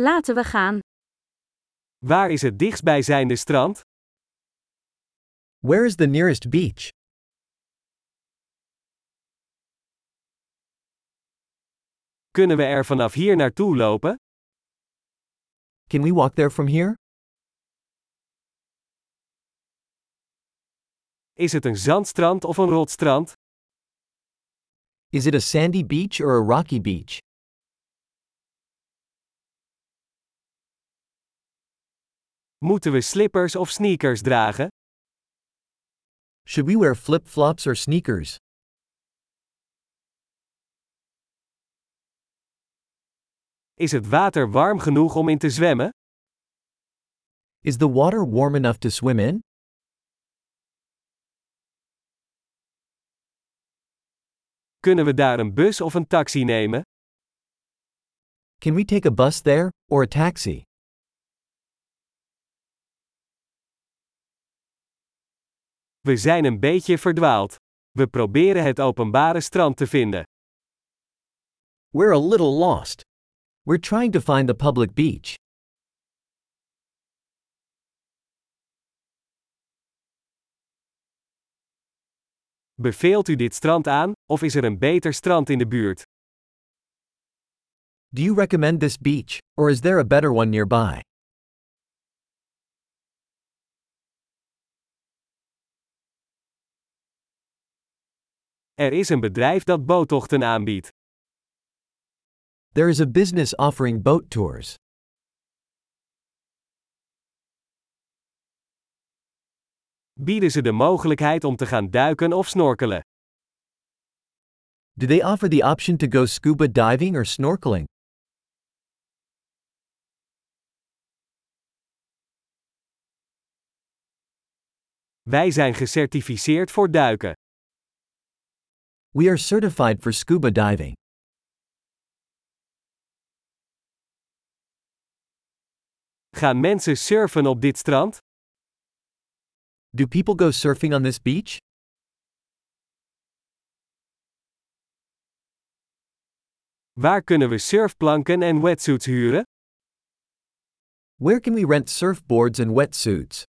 Laten we gaan. Waar is het dichtstbijzijnde strand? Where is the nearest beach? Kunnen we er vanaf hier naartoe lopen? Can we walk there from here? Is het een zandstrand of een rotstrand? Is it a sandy beach or a rocky beach? Moeten we slippers of sneakers dragen? Should we wear flip flops or sneakers? Is het water warm genoeg om in te zwemmen? Is the water warm enough to swim in? Kunnen we daar een bus of een taxi nemen? Can we take a bus there, or a taxi? We zijn een beetje verdwaald. We proberen het openbare strand te vinden. We're a little lost. We're trying to find the public beach. Beveelt u dit strand aan, of is er een beter strand in de buurt? Do you recommend this beach, or is there a better one nearby? Er is een bedrijf dat boottochten aanbiedt. There is a business offering boat tours. Bieden ze de mogelijkheid om te gaan duiken of snorkelen? Do they offer the option to go scuba diving or snorkeling? Wij zijn gecertificeerd voor duiken. We are certified for scuba diving. Gaan mensen surfen op dit strand? Do people go surfing on this beach? Waar kunnen we surfplanken en wetsuits huren? Where can we rent surfboards and wetsuits?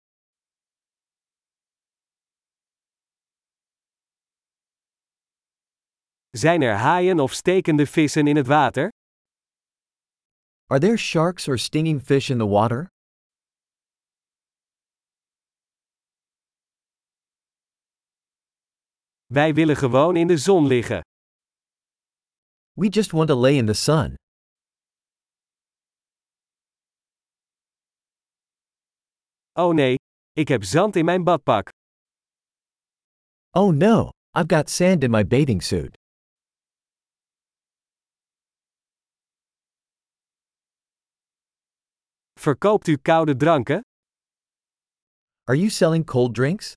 Zijn er haaien of stekende vissen in het water? Are there sharks or stinging fish in the water? Wij willen gewoon in de zon liggen. We just want to lay in the sun. Oh nee, ik heb zand in mijn badpak. Oh no, I've got sand in my bathing suit. Verkoopt u koude dranken? Are you selling cold drinks?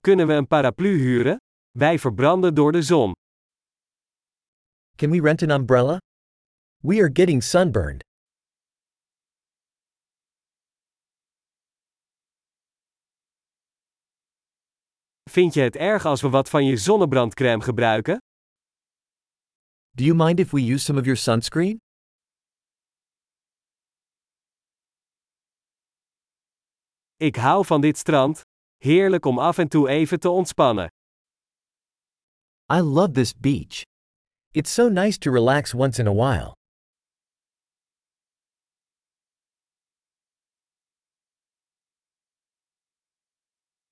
Kunnen we een paraplu huren? Wij verbranden door de zon. Can we rent an umbrella? We are getting sunburned. Vind je het erg als we wat van je zonnebrandcrème gebruiken? Do you mind if we use some of your sunscreen? Ik hou van dit strand. Heerlijk om af en toe even te ontspannen. I love this beach. It's so nice to relax once in a while.